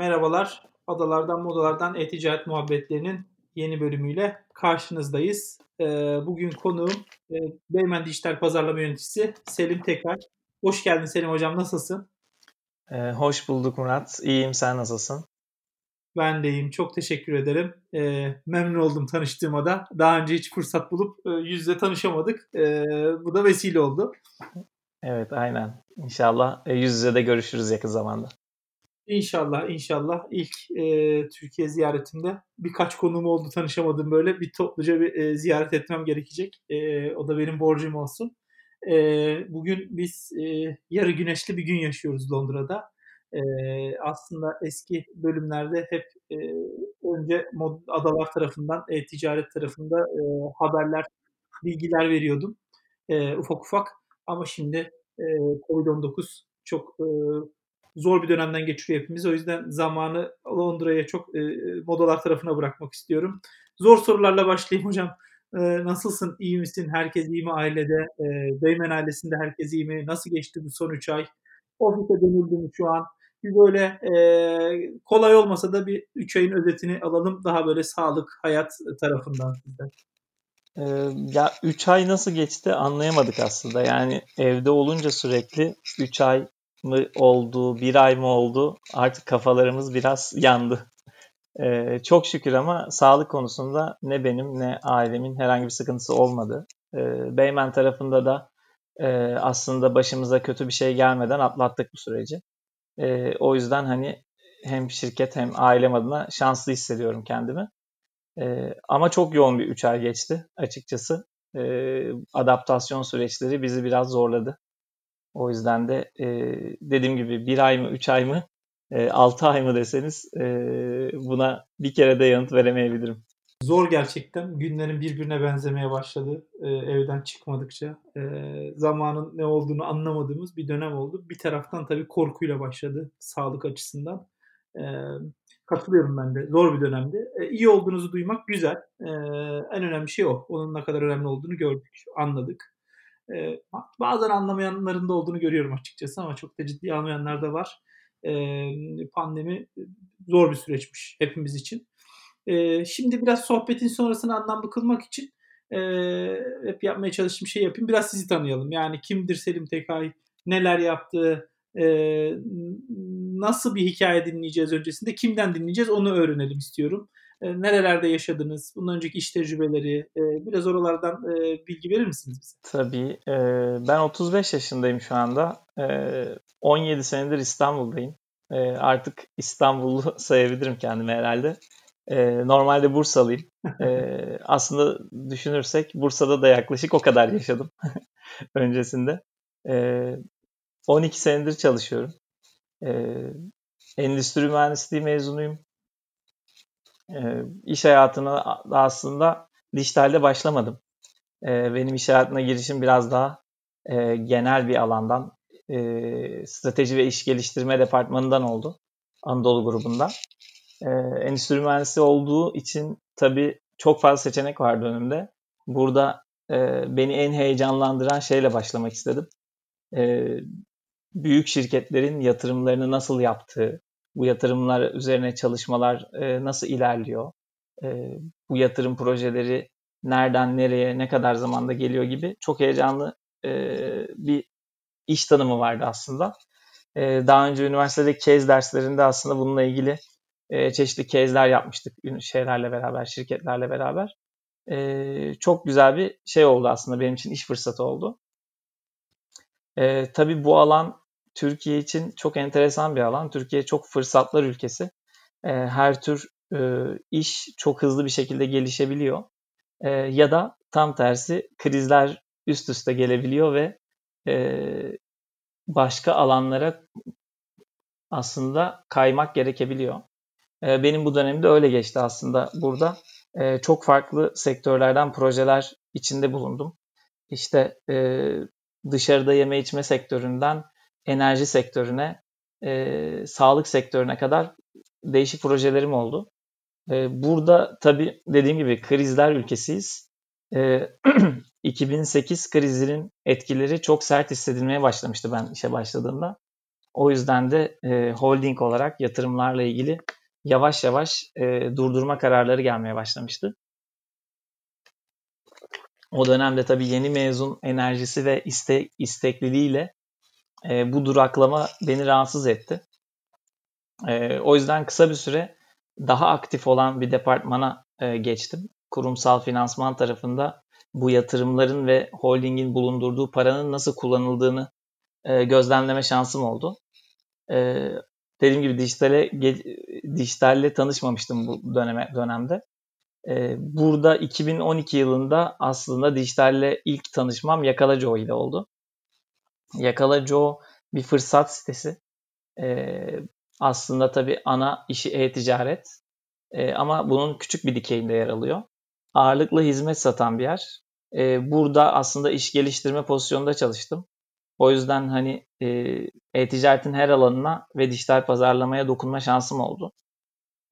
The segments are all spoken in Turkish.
Merhabalar. Adalardan Modalardan E-Ticaret Muhabbetlerinin yeni bölümüyle karşınızdayız. Ee, bugün konuğum e, Beymen Dijital Pazarlama Yöneticisi Selim Tekar. Hoş geldin Selim Hocam, nasılsın? Ee, hoş bulduk Murat. İyiyim, sen nasılsın? Ben de iyiyim, çok teşekkür ederim. Ee, memnun oldum tanıştığıma da. Daha önce hiç fırsat bulup e, yüz yüze tanışamadık. Ee, bu da vesile oldu. Evet, aynen. İnşallah e, yüz yüze de görüşürüz yakın zamanda. İnşallah, inşallah ilk e, Türkiye ziyaretimde birkaç konum oldu tanışamadım böyle. Bir topluca bir e, ziyaret etmem gerekecek. E, o da benim borcum olsun. E, bugün biz e, yarı güneşli bir gün yaşıyoruz Londra'da. E, aslında eski bölümlerde hep e, önce adalar tarafından, e, ticaret tarafında e, haberler, bilgiler veriyordum. E, ufak ufak. Ama şimdi e, Covid-19 çok e, zor bir dönemden geçiriyor hepimiz. O yüzden zamanı Londra'ya çok e, modalar tarafına bırakmak istiyorum. Zor sorularla başlayayım hocam. E, nasılsın? İyi misin? Herkes iyi mi ailede? E, Beymen ailesinde herkes iyi mi? Nasıl geçti bu son 3 ay? Ofise dönüldü mü şu an? Bir böyle e, kolay olmasa da bir 3 ayın özetini alalım. Daha böyle sağlık, hayat tarafından sizden. Ee, ya 3 ay nasıl geçti anlayamadık aslında. Yani evde olunca sürekli 3 ay mı oldu, bir ay mı oldu artık kafalarımız biraz yandı. Ee, çok şükür ama sağlık konusunda ne benim ne ailemin herhangi bir sıkıntısı olmadı. Ee, Beymen tarafında da e, aslında başımıza kötü bir şey gelmeden atlattık bu süreci. E, o yüzden hani hem şirket hem ailem adına şanslı hissediyorum kendimi. E, ama çok yoğun bir 3 ay geçti açıkçası. E, adaptasyon süreçleri bizi biraz zorladı. O yüzden de e, dediğim gibi bir ay mı, üç ay mı, e, altı ay mı deseniz e, buna bir kere de yanıt veremeyebilirim. Zor gerçekten. Günlerin birbirine benzemeye başladı e, evden çıkmadıkça. E, zamanın ne olduğunu anlamadığımız bir dönem oldu. Bir taraftan tabii korkuyla başladı sağlık açısından. E, katılıyorum ben de. Zor bir dönemdi. E, iyi olduğunuzu duymak güzel. E, en önemli şey o. Onun ne kadar önemli olduğunu gördük, anladık. E, bazen anlamayanların da olduğunu görüyorum açıkçası ama çok da ciddi almayanlar da var. E, pandemi zor bir süreçmiş hepimiz için. E, şimdi biraz sohbetin sonrasını anlamlı kılmak için e, hep yapmaya çalıştığım şey yapayım. Biraz sizi tanıyalım. Yani kimdir Selim Tekay, neler yaptı, nasıl bir hikaye dinleyeceğiz öncesinde, kimden dinleyeceğiz onu öğrenelim istiyorum. E, nerelerde yaşadınız? Bundan önceki iş tecrübeleri. E, biraz oralardan e, bilgi verir misiniz bize? Tabii. E, ben 35 yaşındayım şu anda. E, 17 senedir İstanbul'dayım. E, artık İstanbullu sayabilirim kendimi herhalde. E, normalde Bursalıyım. E, aslında düşünürsek Bursa'da da yaklaşık o kadar yaşadım öncesinde. E, 12 senedir çalışıyorum. E, endüstri mühendisliği mezunuyum. E, iş hayatına aslında dijitalde başlamadım. E, benim iş hayatına girişim biraz daha e, genel bir alandan, e, strateji ve iş geliştirme departmanından oldu. Anadolu grubunda. Endüstri mühendisi olduğu için tabii çok fazla seçenek vardı önümde. Burada beni en heyecanlandıran şeyle başlamak istedim. Büyük şirketlerin yatırımlarını nasıl yaptığı, bu yatırımlar üzerine çalışmalar e, nasıl ilerliyor, e, bu yatırım projeleri nereden nereye ne kadar zamanda geliyor gibi çok heyecanlı e, bir iş tanımı vardı aslında. E, daha önce üniversitede case derslerinde aslında bununla ilgili e, çeşitli case'ler yapmıştık şeylerle beraber, şirketlerle beraber. E, çok güzel bir şey oldu aslında benim için iş fırsatı oldu. E, tabii bu alan Türkiye için çok enteresan bir alan. Türkiye çok fırsatlar ülkesi. E, her tür e, iş çok hızlı bir şekilde gelişebiliyor. E, ya da tam tersi krizler üst üste gelebiliyor ve e, başka alanlara aslında kaymak gerekebiliyor. E, benim bu dönemde öyle geçti aslında burada. E, çok farklı sektörlerden projeler içinde bulundum. İşte e, dışarıda yeme içme sektöründen enerji sektörüne, e, sağlık sektörüne kadar değişik projelerim oldu. E, burada tabii dediğim gibi krizler ülkesiyiz. E, 2008 krizinin etkileri çok sert hissedilmeye başlamıştı ben işe başladığımda. O yüzden de e, holding olarak yatırımlarla ilgili yavaş yavaş e, durdurma kararları gelmeye başlamıştı. O dönemde tabii yeni mezun enerjisi ve iste, istekliliğiyle e, bu duraklama beni rahatsız etti. E, o yüzden kısa bir süre daha aktif olan bir departmana e, geçtim. Kurumsal finansman tarafında bu yatırımların ve holdingin bulundurduğu paranın nasıl kullanıldığını e, gözlemleme şansım oldu. E, dediğim gibi dijitale dijitalle tanışmamıştım bu döneme dönemde. E, burada 2012 yılında aslında dijitalle ilk tanışmam Yakala Joe ile oldu. Yakala Joe bir fırsat sitesi. E, aslında tabii ana işi e-ticaret. E, ama bunun küçük bir dikeyinde yer alıyor. Ağırlıklı hizmet satan bir yer. E, burada aslında iş geliştirme pozisyonunda çalıştım. O yüzden hani e, e-ticaretin her alanına ve dijital pazarlamaya dokunma şansım oldu.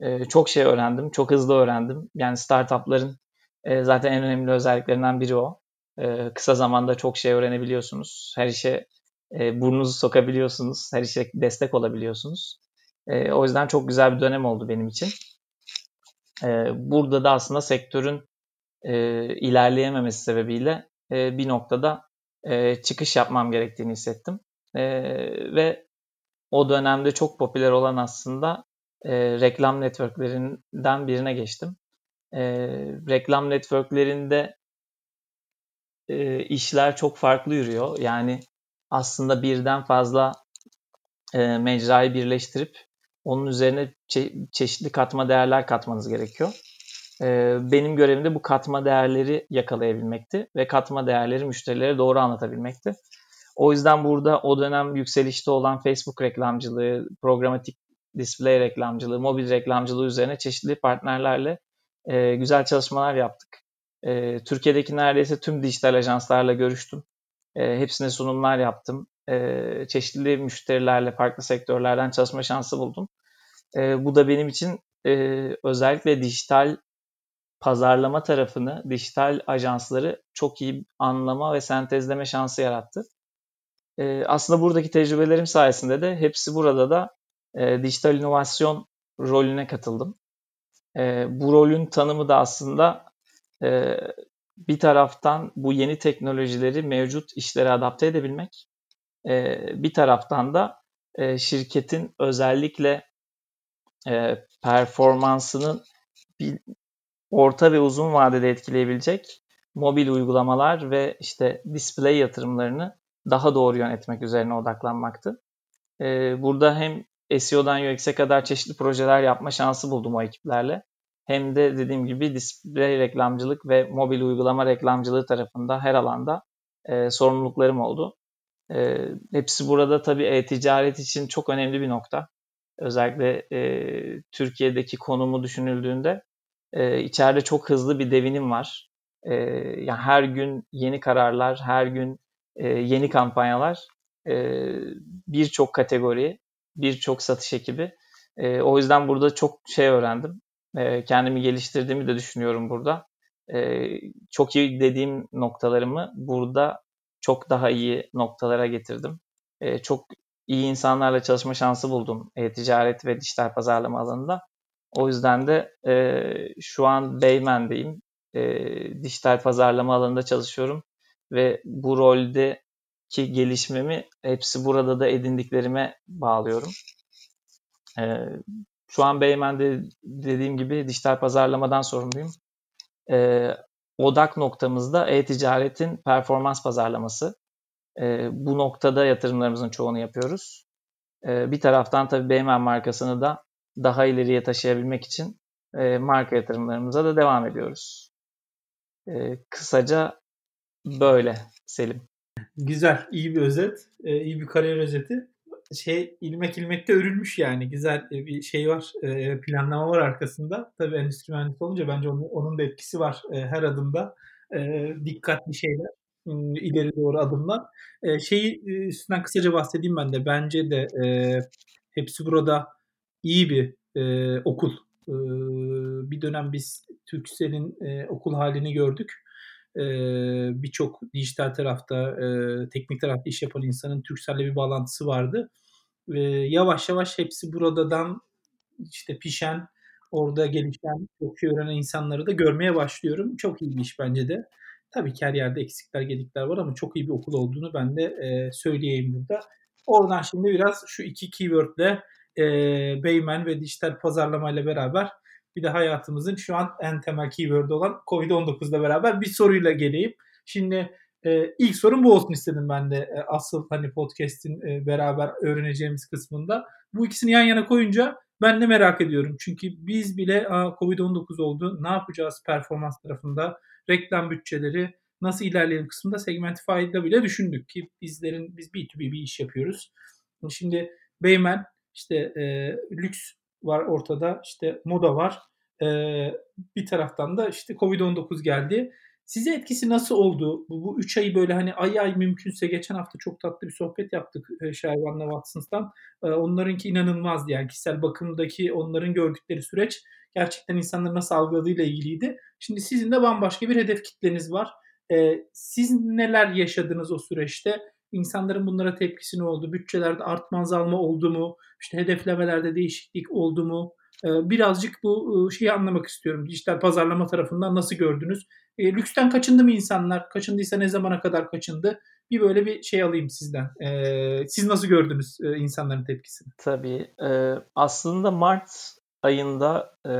E, çok şey öğrendim, çok hızlı öğrendim. Yani startupların e, zaten en önemli özelliklerinden biri o. E, kısa zamanda çok şey öğrenebiliyorsunuz. Her işe e, burnunuzu sokabiliyorsunuz. Her işe destek olabiliyorsunuz. E, o yüzden çok güzel bir dönem oldu benim için. E, burada da aslında sektörün e, ilerleyememesi sebebiyle e, bir noktada e, çıkış yapmam gerektiğini hissettim. E, ve o dönemde çok popüler olan aslında e, reklam networklerinden birine geçtim. E, reklam networklerinde e, işler çok farklı yürüyor. Yani aslında birden fazla e, mecrayı birleştirip onun üzerine çe- çeşitli katma değerler katmanız gerekiyor. E, benim görevim de bu katma değerleri yakalayabilmekti ve katma değerleri müşterilere doğru anlatabilmekti. O yüzden burada o dönem yükselişte olan Facebook reklamcılığı, programatik display reklamcılığı, mobil reklamcılığı üzerine çeşitli partnerlerle e, güzel çalışmalar yaptık. E, Türkiye'deki neredeyse tüm dijital ajanslarla görüştüm. E, hepsine sunumlar yaptım. E, çeşitli müşterilerle, farklı sektörlerden çalışma şansı buldum. E, bu da benim için e, özellikle dijital pazarlama tarafını, dijital ajansları çok iyi anlama ve sentezleme şansı yarattı. E, aslında buradaki tecrübelerim sayesinde de hepsi burada da e, dijital inovasyon rolüne katıldım. E, bu rolün tanımı da aslında e, bir taraftan bu yeni teknolojileri mevcut işlere adapte edebilmek, e, bir taraftan da e, şirketin özellikle e, performansının bir orta ve uzun vadede etkileyebilecek mobil uygulamalar ve işte display yatırımlarını daha doğru yönetmek üzerine odaklanmaktı. Ee, burada hem SEO'dan UX'e kadar çeşitli projeler yapma şansı buldum o ekiplerle. Hem de dediğim gibi display reklamcılık ve mobil uygulama reklamcılığı tarafında her alanda e, sorumluluklarım oldu. E, hepsi burada tabii e-ticaret için çok önemli bir nokta. Özellikle e, Türkiye'deki konumu düşünüldüğünde e, içeride çok hızlı bir devinim var. E, yani her gün yeni kararlar, her gün e, yeni kampanyalar, e, birçok kategori, birçok satış ekibi. E, o yüzden burada çok şey öğrendim. E, kendimi geliştirdiğimi de düşünüyorum burada. E, çok iyi dediğim noktalarımı burada çok daha iyi noktalara getirdim. E, çok iyi insanlarla çalışma şansı buldum e-ticaret ve dijital pazarlama alanında. O yüzden de e, şu an Beymen'deyim. E, dijital pazarlama alanında çalışıyorum ve bu roldeki gelişmemi hepsi burada da edindiklerime bağlıyorum. E, şu an Beymen'de dediğim gibi dijital pazarlamadan sorumluyum. E, odak noktamızda e-ticaretin performans pazarlaması. E, bu noktada yatırımlarımızın çoğunu yapıyoruz. E, bir taraftan tabii Beymen markasını da daha ileriye taşıyabilmek için e, marka yatırımlarımıza da devam ediyoruz. E, kısaca böyle Selim. Güzel, iyi bir özet, e, iyi bir kariyer özeti. Şey ilmek ilmekte örülmüş yani güzel e, bir şey var, e, planlama var arkasında. Tabii endüstri mühendisi olunca bence onun, onun da etkisi var e, her adımda. Dikkatli şeyler, ileri doğru adımlar. Şeyi üstünden kısaca bahsedeyim ben de. Bence de hepsi burada iyi bir okul. Bir dönem biz Türkcell'in e, okul halini gördük. E, Birçok dijital tarafta, teknik tarafta iş yapan insanın Türkcell'le bir bağlantısı vardı. yavaş yavaş hepsi buradan işte pişen, orada gelişen, çok şey öğrenen insanları da görmeye başlıyorum. Çok iyi bir iş bence de. Tabii ki her yerde eksikler, gedikler var ama çok iyi bir okul olduğunu ben de söyleyeyim burada. Oradan şimdi biraz şu iki keywordle e, Beymen ve dijital pazarlamayla beraber bir de hayatımızın şu an en temel keyword olan Covid-19 ile beraber bir soruyla geleyim. Şimdi e, ilk sorun bu olsun istedim ben de e, asıl hani podcast'in e, beraber öğreneceğimiz kısmında. Bu ikisini yan yana koyunca ben de merak ediyorum. Çünkü biz bile Covid-19 oldu. Ne yapacağız performans tarafında? Reklam bütçeleri nasıl ilerleyelim kısmında Segmentify'da bile düşündük ki bizlerin biz B2B bir iş yapıyoruz. Şimdi Beymen işte e, lüks var ortada işte moda var. E, bir taraftan da işte Covid-19 geldi. Size etkisi nasıl oldu? Bu, bu üç ayı böyle hani ay ay mümkünse geçen hafta çok tatlı bir sohbet yaptık e, Şervan'la Watson's'tan. E, onlarınki inanılmazdı yani kişisel bakımdaki onların gördükleri süreç gerçekten insanların nasıl algıladığıyla ilgiliydi. Şimdi sizin de bambaşka bir hedef kitleniz var. E, siz neler yaşadınız o süreçte? İnsanların bunlara tepkisi ne oldu? Bütçelerde artma azalma oldu mu? İşte hedeflemelerde değişiklik oldu mu? Birazcık bu şeyi anlamak istiyorum. Dijital pazarlama tarafından nasıl gördünüz? E, lüksten kaçındı mı insanlar? Kaçındıysa ne zamana kadar kaçındı? Bir böyle bir şey alayım sizden. E, siz nasıl gördünüz e, insanların tepkisini? Tabii. E, aslında Mart ayında e,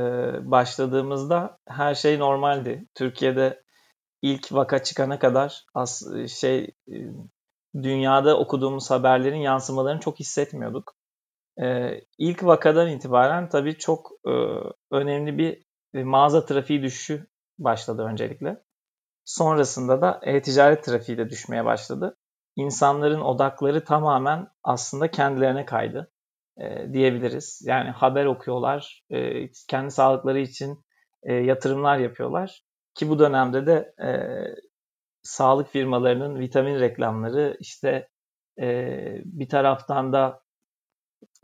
başladığımızda her şey normaldi. Türkiye'de ilk vaka çıkana kadar as, şey dünyada okuduğumuz haberlerin yansımalarını çok hissetmiyorduk. Ee, ilk vakadan itibaren tabii çok e, önemli bir mağaza trafiği düşüşü başladı öncelikle. Sonrasında da e-ticaret trafiği de düşmeye başladı. İnsanların odakları tamamen aslında kendilerine kaydı e, diyebiliriz. Yani haber okuyorlar, e, kendi sağlıkları için e, yatırımlar yapıyorlar. Ki bu dönemde de e, sağlık firmalarının vitamin reklamları, işte e, bir taraftan da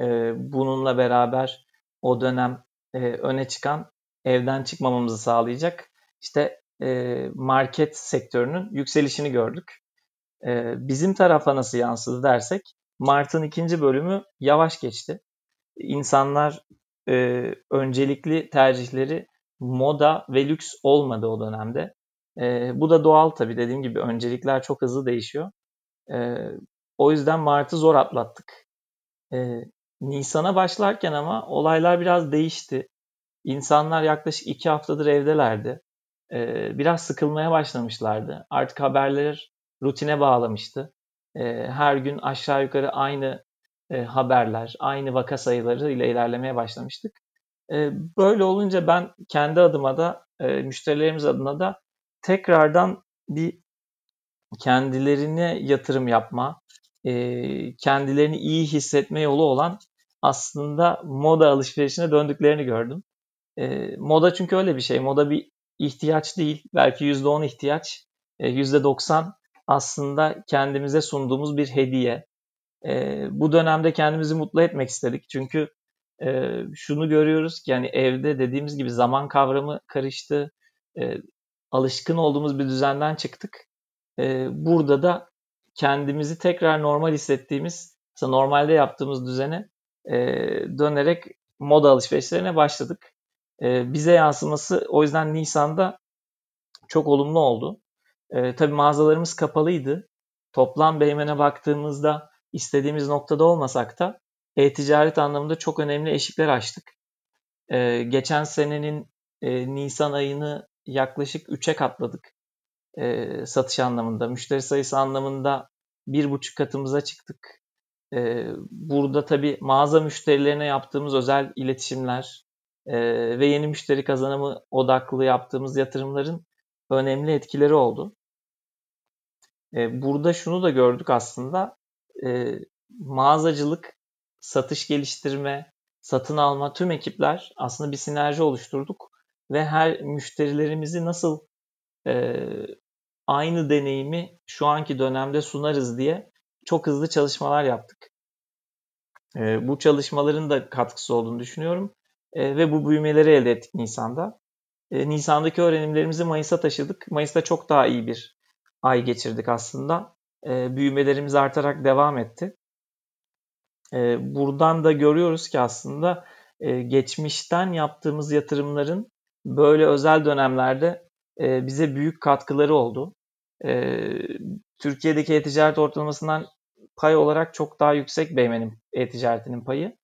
e, bununla beraber o dönem e, öne çıkan evden çıkmamamızı sağlayacak işte e, market sektörünün yükselişini gördük. E, bizim tarafa nasıl yansıdı dersek Mart'ın ikinci bölümü yavaş geçti. İnsanlar e, öncelikli tercihleri moda ve lüks olmadı o dönemde. E, bu da doğal tabii dediğim gibi öncelikler çok hızlı değişiyor. E, o yüzden Mart'ı zor atlattık. E, Nisan'a başlarken ama olaylar biraz değişti. İnsanlar yaklaşık iki haftadır evdelerdi. Ee, biraz sıkılmaya başlamışlardı. Artık haberler rutine bağlamıştı. Ee, her gün aşağı yukarı aynı e, haberler, aynı vaka sayıları ile ilerlemeye başlamıştık. Ee, böyle olunca ben kendi adıma da, e, müşterilerimiz adına da tekrardan bir kendilerine yatırım yapma, e, kendilerini iyi hissetme yolu olan aslında moda alışverişine döndüklerini gördüm. E, moda çünkü öyle bir şey. Moda bir ihtiyaç değil. Belki %10 ihtiyaç. E, %90 aslında kendimize sunduğumuz bir hediye. E, bu dönemde kendimizi mutlu etmek istedik. Çünkü e, şunu görüyoruz ki yani evde dediğimiz gibi zaman kavramı karıştı. E, alışkın olduğumuz bir düzenden çıktık. E, burada da kendimizi tekrar normal hissettiğimiz, mesela normalde yaptığımız düzene e, dönerek moda alışverişlerine başladık. E, bize yansıması o yüzden Nisan'da çok olumlu oldu. E, tabii mağazalarımız kapalıydı. Toplam Beymen'e baktığımızda istediğimiz noktada olmasak da e-ticaret anlamında çok önemli eşikler açtık. E, geçen senenin e, Nisan ayını yaklaşık 3'e katladık e, satış anlamında. Müşteri sayısı anlamında bir buçuk katımıza çıktık. E, burada tabii mağaza müşterilerine yaptığımız özel iletişimler e, ve yeni müşteri kazanımı odaklı yaptığımız yatırımların önemli etkileri oldu. E, burada şunu da gördük aslında. E, mağazacılık, satış geliştirme, satın alma tüm ekipler aslında bir sinerji oluşturduk ve her müşterilerimizi nasıl e, aynı deneyimi şu anki dönemde sunarız diye çok hızlı çalışmalar yaptık. E, bu çalışmaların da katkısı olduğunu düşünüyorum e, ve bu büyümeleri elde ettik Nisan'da. E, Nisan'daki öğrenimlerimizi Mayıs'a taşıdık. Mayıs'ta çok daha iyi bir ay geçirdik aslında. E, büyümelerimiz artarak devam etti. E, buradan da görüyoruz ki aslında e, geçmişten yaptığımız yatırımların böyle özel dönemlerde e, bize büyük katkıları oldu. E, Türkiye'deki e-ticaret ortalamasından pay olarak çok daha yüksek Beymen'in e-ticaretinin payı.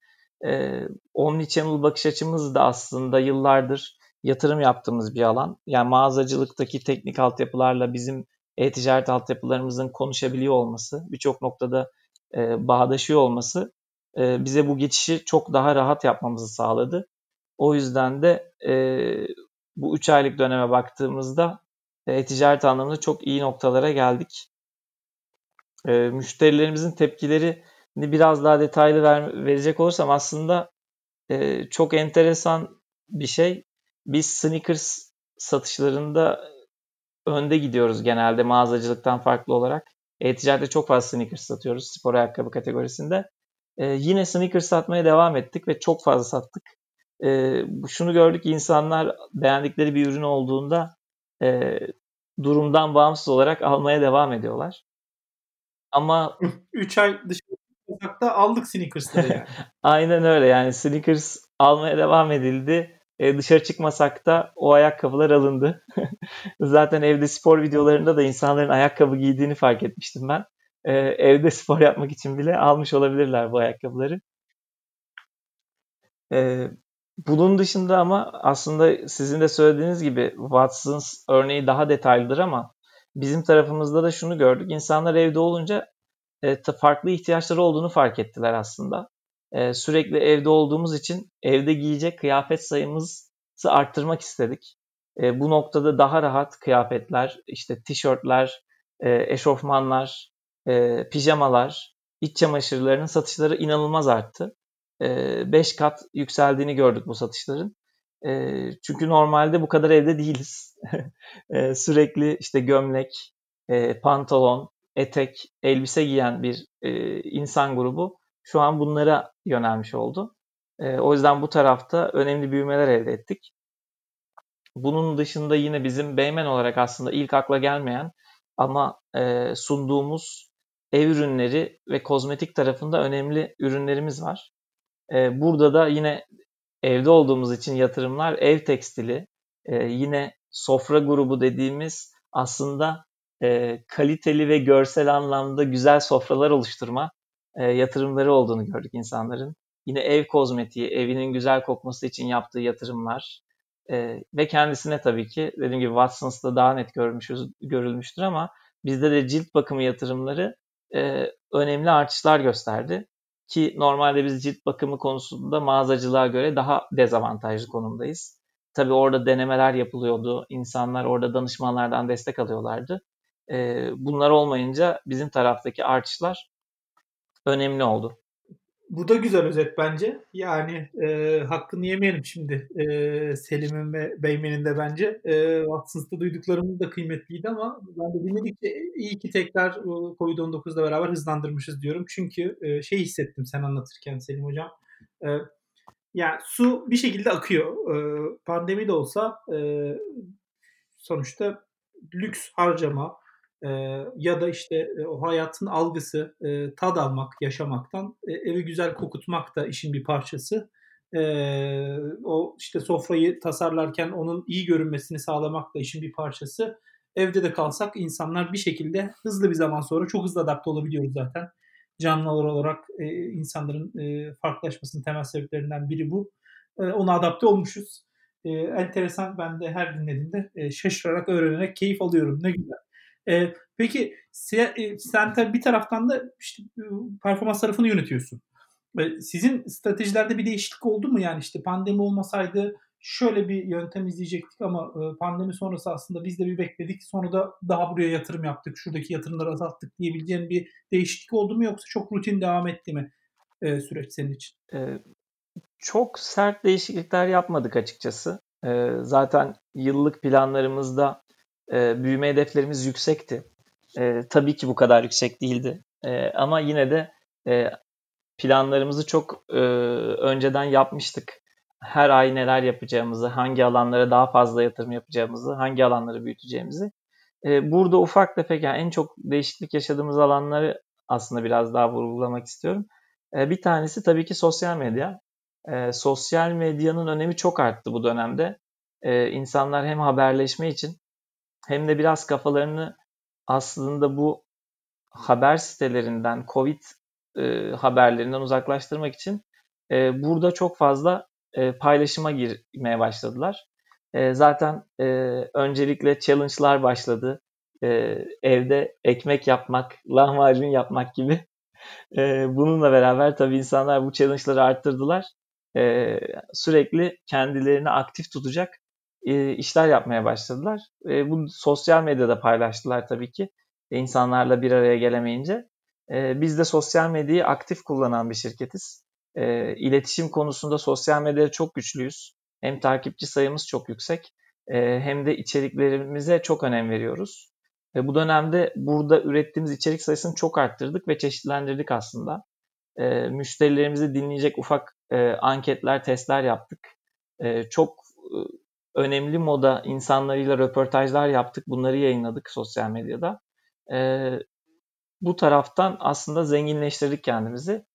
E, Omnichannel bakış açımız da aslında yıllardır yatırım yaptığımız bir alan. Yani mağazacılıktaki teknik altyapılarla bizim e-ticaret altyapılarımızın konuşabiliyor olması, birçok noktada e, bağdaşıyor olması e, bize bu geçişi çok daha rahat yapmamızı sağladı. O yüzden de e, bu 3 aylık döneme baktığımızda e-ticaret anlamında çok iyi noktalara geldik. E, müşterilerimizin tepkileri biraz daha detaylı ver, verecek olursam aslında e, çok enteresan bir şey. Biz sneakers satışlarında önde gidiyoruz genelde mağazacılıktan farklı olarak. E-ticarette çok fazla sneakers satıyoruz spor ayakkabı kategorisinde. E, yine sneakers satmaya devam ettik ve çok fazla sattık. E, şunu gördük insanlar beğendikleri bir ürün olduğunda e, durumdan bağımsız olarak almaya devam ediyorlar. Ama 3 ay dışarıda aldık sneakers'ları yani. Aynen öyle yani sneakers almaya devam edildi. E, dışarı çıkmasak da o ayakkabılar alındı. Zaten evde spor videolarında da insanların ayakkabı giydiğini fark etmiştim ben. E, evde spor yapmak için bile almış olabilirler bu ayakkabıları. E, bunun dışında ama aslında sizin de söylediğiniz gibi Watsons örneği daha detaylıdır ama bizim tarafımızda da şunu gördük. İnsanlar evde olunca e, farklı ihtiyaçları olduğunu fark ettiler aslında. E, sürekli evde olduğumuz için evde giyecek kıyafet sayımızı arttırmak istedik. E, bu noktada daha rahat kıyafetler, işte tişörtler, e, eşofmanlar, e, pijamalar, iç çamaşırlarının satışları inanılmaz arttı. 5 e, kat yükseldiğini gördük bu satışların. E, çünkü normalde bu kadar evde değiliz. e, sürekli işte gömlek, pantolon, etek, elbise giyen bir insan grubu şu an bunlara yönelmiş oldu. O yüzden bu tarafta önemli büyümeler elde ettik. Bunun dışında yine bizim Beymen olarak aslında ilk akla gelmeyen ama sunduğumuz ev ürünleri ve kozmetik tarafında önemli ürünlerimiz var. E, burada da yine evde olduğumuz için yatırımlar ev tekstili, e, yine sofra grubu dediğimiz aslında e, kaliteli ve görsel anlamda güzel sofralar oluşturma e, yatırımları olduğunu gördük insanların. Yine ev kozmetiği, evinin güzel kokması için yaptığı yatırımlar e, ve kendisine tabii ki dediğim gibi Watsons'ta daha net görmüşüz, görülmüştür ama bizde de cilt bakımı yatırımları e, önemli artışlar gösterdi. Ki normalde biz cilt bakımı konusunda mağazacılığa göre daha dezavantajlı konumdayız. Tabii orada denemeler yapılıyordu. İnsanlar orada danışmanlardan destek alıyorlardı. Bunlar olmayınca bizim taraftaki artışlar önemli oldu. Bu da güzel özet bence. Yani e, hakkını yemeyelim şimdi e, Selim'in ve Beymen'in de bence. E, Watsons'ta duyduklarımız da kıymetliydi ama ben de dinledikçe iyi ki tekrar Covid-19'la beraber hızlandırmışız diyorum. Çünkü e, şey hissettim sen anlatırken Selim Hocam. E, yani su bir şekilde akıyor. E, pandemi de olsa e, sonuçta lüks harcama, ya da işte o hayatın algısı, tad almak, yaşamaktan, e, evi güzel kokutmak da işin bir parçası. O işte sofrayı tasarlarken onun iyi görünmesini sağlamak da işin bir parçası. Evde de kalsak insanlar bir şekilde hızlı bir zaman sonra çok hızlı adapte olabiliyoruz zaten. Canlılar olarak e, insanların e, farklılaşmasının temel sebeplerinden biri bu. Ona adapte olmuşuz. E, enteresan ben de her dinlediğimde şaşırarak öğrenerek keyif alıyorum. Ne güzel. E, peki sen, tabii bir taraftan da işte performans tarafını yönetiyorsun. E, sizin stratejilerde bir değişiklik oldu mu? Yani işte pandemi olmasaydı şöyle bir yöntem izleyecektik ama e, pandemi sonrası aslında biz de bir bekledik. Sonra da daha buraya yatırım yaptık. Şuradaki yatırımları azalttık diyebileceğin bir değişiklik oldu mu yoksa çok rutin devam etti mi e, süreç senin için? E, çok sert değişiklikler yapmadık açıkçası. E, zaten yıllık planlarımızda e, büyüme hedeflerimiz yüksekti. E, tabii ki bu kadar yüksek değildi. E, ama yine de e, planlarımızı çok e, önceden yapmıştık. Her ay neler yapacağımızı, hangi alanlara daha fazla yatırım yapacağımızı, hangi alanları büyüteceğimizi. E, burada ufak tefek yani en çok değişiklik yaşadığımız alanları aslında biraz daha vurgulamak istiyorum. E, bir tanesi tabii ki sosyal medya. E, sosyal medyanın önemi çok arttı bu dönemde. E, insanlar hem haberleşme için hem de biraz kafalarını aslında bu haber sitelerinden, Covid e, haberlerinden uzaklaştırmak için e, burada çok fazla e, paylaşıma girmeye başladılar. E, zaten e, öncelikle challenge'lar başladı. E, evde ekmek yapmak, lahmacun yapmak gibi. E, bununla beraber tabii insanlar bu challenge'ları arttırdılar. E, sürekli kendilerini aktif tutacak e, işler yapmaya başladılar. E, bu sosyal medyada paylaştılar tabii ki. E, insanlarla bir araya gelemeyince. E, biz de sosyal medyayı aktif kullanan bir şirketiz. E, iletişim konusunda sosyal medyada çok güçlüyüz. Hem takipçi sayımız çok yüksek e, hem de içeriklerimize çok önem veriyoruz. Ve bu dönemde burada ürettiğimiz içerik sayısını çok arttırdık ve çeşitlendirdik aslında. E, müşterilerimizi dinleyecek ufak e, anketler, testler yaptık. E, çok e, önemli moda insanlarıyla röportajlar yaptık. Bunları yayınladık sosyal medyada. E, bu taraftan aslında zenginleştirdik kendimizi.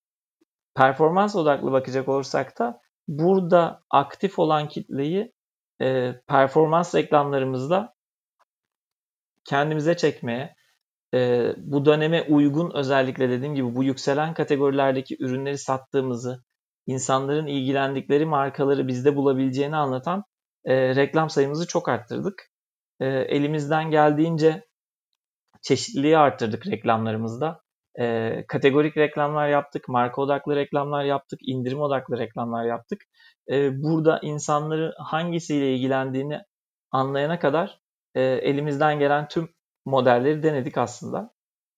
Performans odaklı bakacak olursak da burada aktif olan kitleyi e, performans reklamlarımızda kendimize çekmeye, e, bu döneme uygun özellikle dediğim gibi bu yükselen kategorilerdeki ürünleri sattığımızı, insanların ilgilendikleri markaları bizde bulabileceğini anlatan e, reklam sayımızı çok arttırdık. E, elimizden geldiğince çeşitliliği arttırdık reklamlarımızda. E, kategorik reklamlar yaptık, marka odaklı reklamlar yaptık, indirim odaklı reklamlar yaptık. E, burada insanların hangisiyle ilgilendiğini anlayana kadar e, elimizden gelen tüm modelleri denedik aslında.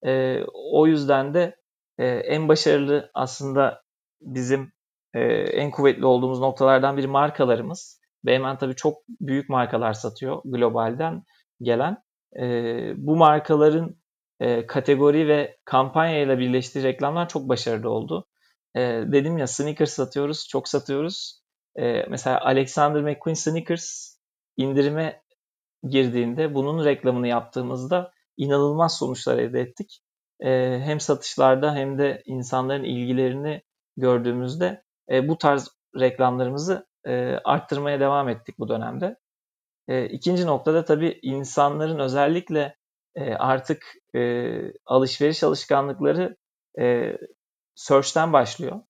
E, o yüzden de e, en başarılı aslında bizim e, en kuvvetli olduğumuz noktalardan biri markalarımız. Beymen tabii çok büyük markalar satıyor globalden gelen. E, bu markaların e, kategori ve kampanya ile birleştiği reklamlar çok başarılı oldu. E, dedim ya sneakers satıyoruz, çok satıyoruz. E, mesela Alexander McQueen sneakers indirime girdiğinde bunun reklamını yaptığımızda inanılmaz sonuçlar elde ettik. E, hem satışlarda hem de insanların ilgilerini gördüğümüzde e, bu tarz reklamlarımızı e, arttırmaya devam ettik bu dönemde. E, ikinci noktada tabii insanların özellikle e, artık e, alışveriş alışkanlıkları e, search'ten başlıyor.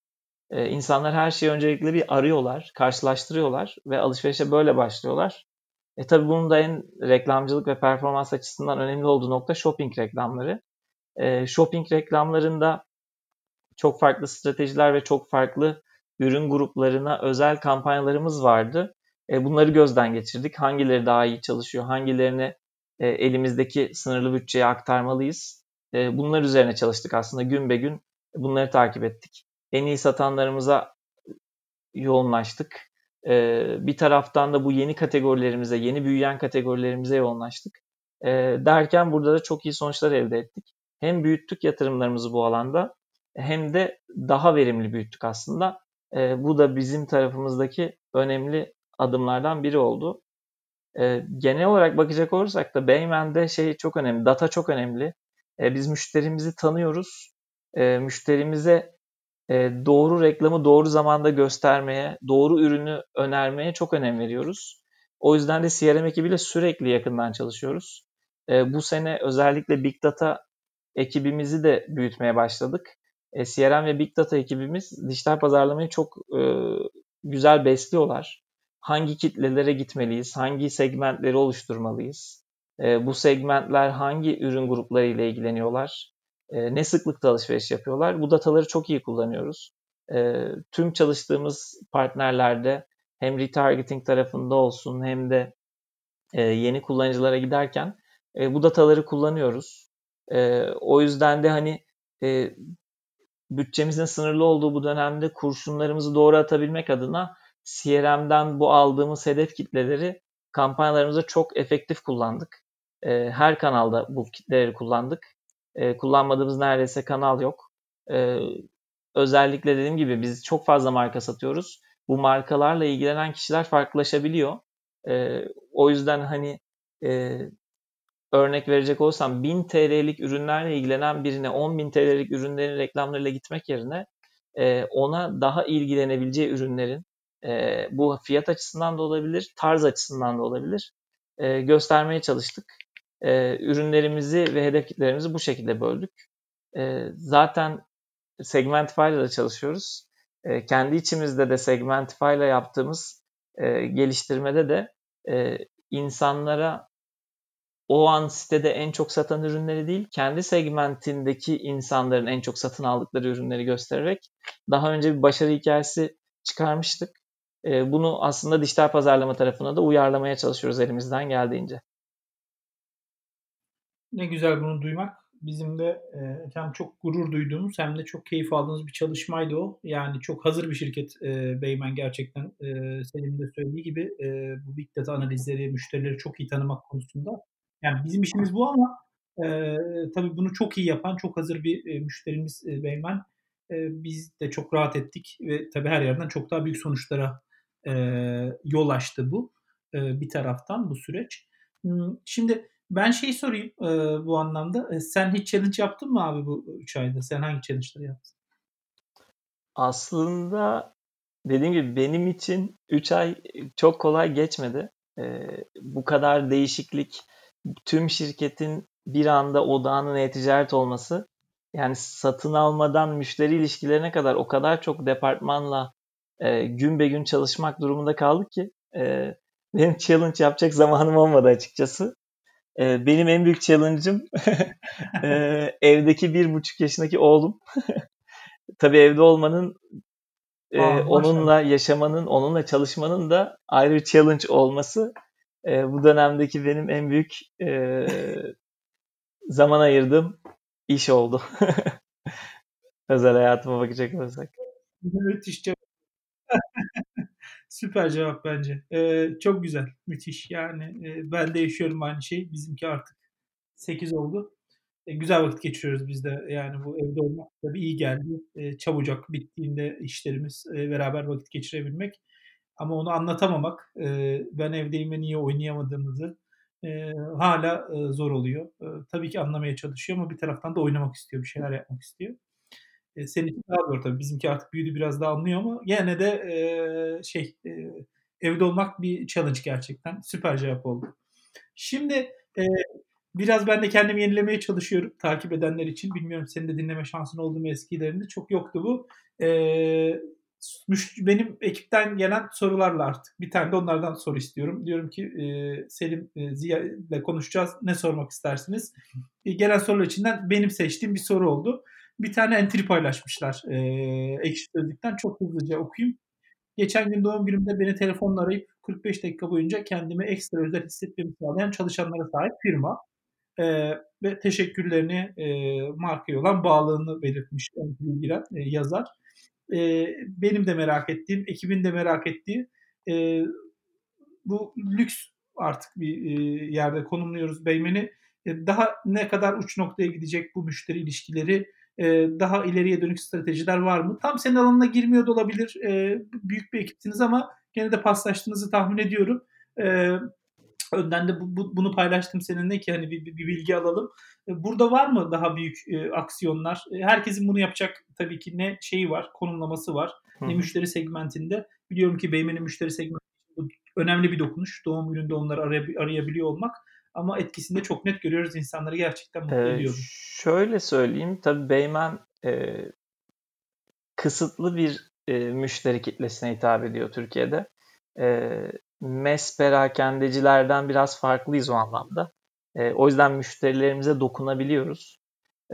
E, insanlar her şeyi öncelikle bir arıyorlar, karşılaştırıyorlar ve alışverişe böyle başlıyorlar. E tabi bunun da en reklamcılık ve performans açısından önemli olduğu nokta shopping reklamları. E, shopping reklamlarında çok farklı stratejiler ve çok farklı ürün gruplarına özel kampanyalarımız vardı. E, bunları gözden geçirdik. Hangileri daha iyi çalışıyor, hangilerini e, elimizdeki sınırlı bütçeye aktarmalıyız. E, bunlar üzerine çalıştık aslında gün be gün bunları takip ettik. En iyi satanlarımıza yoğunlaştık. E, bir taraftan da bu yeni kategorilerimize, yeni büyüyen kategorilerimize yoğunlaştık. derken burada da çok iyi sonuçlar elde ettik. Hem büyüttük yatırımlarımızı bu alanda hem de daha verimli büyüttük aslında. Bu da bizim tarafımızdaki önemli adımlardan biri oldu. E, genel olarak bakacak olursak da Bayman'de şey çok önemli, data çok önemli. E, biz müşterimizi tanıyoruz. E, müşterimize e, doğru reklamı doğru zamanda göstermeye, doğru ürünü önermeye çok önem veriyoruz. O yüzden de CRM ekibiyle sürekli yakından çalışıyoruz. E, bu sene özellikle Big Data ekibimizi de büyütmeye başladık. E, CRM ve Big Data ekibimiz dijital pazarlamayı çok e, güzel besliyorlar hangi kitlelere gitmeliyiz, hangi segmentleri oluşturmalıyız, e, bu segmentler hangi ürün grupları ile ilgileniyorlar, e, ne sıklıkta alışveriş yapıyorlar. Bu dataları çok iyi kullanıyoruz. E, tüm çalıştığımız partnerlerde hem retargeting tarafında olsun hem de e, yeni kullanıcılara giderken e, bu dataları kullanıyoruz. E, o yüzden de hani e, bütçemizin sınırlı olduğu bu dönemde kurşunlarımızı doğru atabilmek adına CRM'den bu aldığımız hedef kitleleri kampanyalarımızda çok efektif kullandık. E, her kanalda bu kitleleri kullandık. E, kullanmadığımız neredeyse kanal yok. E, özellikle dediğim gibi biz çok fazla marka satıyoruz. Bu markalarla ilgilenen kişiler farklılaşabiliyor. E, o yüzden hani e, örnek verecek olsam 1000 TL'lik ürünlerle ilgilenen birine 10.000 TL'lik ürünlerin reklamlarıyla gitmek yerine e, ona daha ilgilenebileceği ürünlerin e, bu fiyat açısından da olabilir, tarz açısından da olabilir e, göstermeye çalıştık. E, ürünlerimizi ve hedef kitlerimizi bu şekilde böldük. E, zaten Segmentify ile çalışıyoruz. E, kendi içimizde de Segmentify ile yaptığımız e, geliştirmede de e, insanlara o an sitede en çok satan ürünleri değil, kendi segmentindeki insanların en çok satın aldıkları ürünleri göstererek daha önce bir başarı hikayesi çıkarmıştık. E, bunu aslında dijital pazarlama tarafına da uyarlamaya çalışıyoruz elimizden geldiğince. Ne güzel bunu duymak. Bizim de e, hem çok gurur duyduğumuz hem de çok keyif aldığımız bir çalışmaydı o. Yani çok hazır bir şirket e, Beymen gerçekten. E, senin de söylediği gibi e, bu big data analizleri, müşterileri çok iyi tanımak konusunda. Yani bizim işimiz bu ama e, tabii bunu çok iyi yapan, çok hazır bir e, müşterimiz e, Beymen. E, biz de çok rahat ettik ve tabii her yerden çok daha büyük sonuçlara e, yol açtı bu e, bir taraftan bu süreç. Şimdi ben şey sorayım e, bu anlamda. E, sen hiç challenge yaptın mı abi bu 3 ayda? Sen hangi challenge'ları yaptın? Aslında dediğim gibi benim için 3 ay çok kolay geçmedi. E, bu kadar değişiklik, tüm şirketin bir anda odağının e-ticaret olması yani satın almadan müşteri ilişkilerine kadar o kadar çok departmanla e, gün be gün çalışmak durumunda kaldık ki e, benim challenge yapacak zamanım olmadı açıkçası. E, benim en büyük challenge'ım e, evdeki bir buçuk yaşındaki oğlum. Tabii evde olmanın e, Aa, onunla yaşamanın, onunla çalışmanın da ayrı bir challenge olması e, bu dönemdeki benim en büyük e, zaman ayırdığım iş oldu. Özel hayatıma bakacak olursak. Müthiş cevap. Süper cevap bence. Ee, çok güzel, müthiş. Yani e, ben de yaşıyorum aynı şeyi. Bizimki artık 8 oldu. E, güzel vakit geçiriyoruz biz de. Yani bu evde olmak tabii iyi geldi. E, çabucak bittiğinde işlerimiz e, beraber vakit geçirebilmek. Ama onu anlatamamak, ben evdeyim ve niye oynayamadığımızı hala zor oluyor. Tabii ki anlamaya çalışıyor ama bir taraftan da oynamak istiyor, bir şeyler yapmak istiyor. Senin için daha zor tabii. Bizimki artık büyüdü biraz daha anlıyor ama yine de şey evde olmak bir challenge gerçekten. Süper cevap oldu. Şimdi biraz ben de kendimi yenilemeye çalışıyorum takip edenler için. Bilmiyorum senin de dinleme şansın oldu mu eskilerinde. Çok yoktu bu. E, benim ekipten gelen sorularla artık bir tane de onlardan soru istiyorum. Diyorum ki e, Selim e, Ziya ile konuşacağız. Ne sormak istersiniz? E, gelen sorular içinden benim seçtiğim bir soru oldu bir tane entry paylaşmışlar e, ekşi sözlükten. Çok hızlıca okuyayım. Geçen gün doğum günümde beni telefonla arayıp 45 dakika boyunca kendimi ekstra özel hissetmemi sağlayan çalışanlara sahip firma. E, ve teşekkürlerini e, markaya olan bağlılığını belirtmiş giren e, yazar. E, benim de merak ettiğim, ekibin de merak ettiği e, bu lüks artık bir e, yerde konumluyoruz Beymen'i. E, daha ne kadar uç noktaya gidecek bu müşteri ilişkileri ee, daha ileriye dönük stratejiler var mı? Tam senin alanına girmiyor da olabilir. Ee, büyük bir ekipsiniz ama gene de paslaştığınızı tahmin ediyorum. Ee, önden de bu, bu, bunu paylaştım seninle ki hani bir, bir, bir bilgi alalım. Burada var mı daha büyük e, aksiyonlar? Herkesin bunu yapacak tabii ki ne şeyi var, konumlaması var, Hı. ne müşteri segmentinde. Biliyorum ki Beymen'in müşteri segmenti önemli bir dokunuş. Doğum gününde onları arayabiliyor olmak. Ama etkisini de çok net görüyoruz. insanları gerçekten mutlu ee, ediyor. Şöyle söyleyeyim. Tabii Beymen e, kısıtlı bir e, müşteri kitlesine hitap ediyor Türkiye'de. E, MES perakendecilerden biraz farklıyız o anlamda. E, o yüzden müşterilerimize dokunabiliyoruz.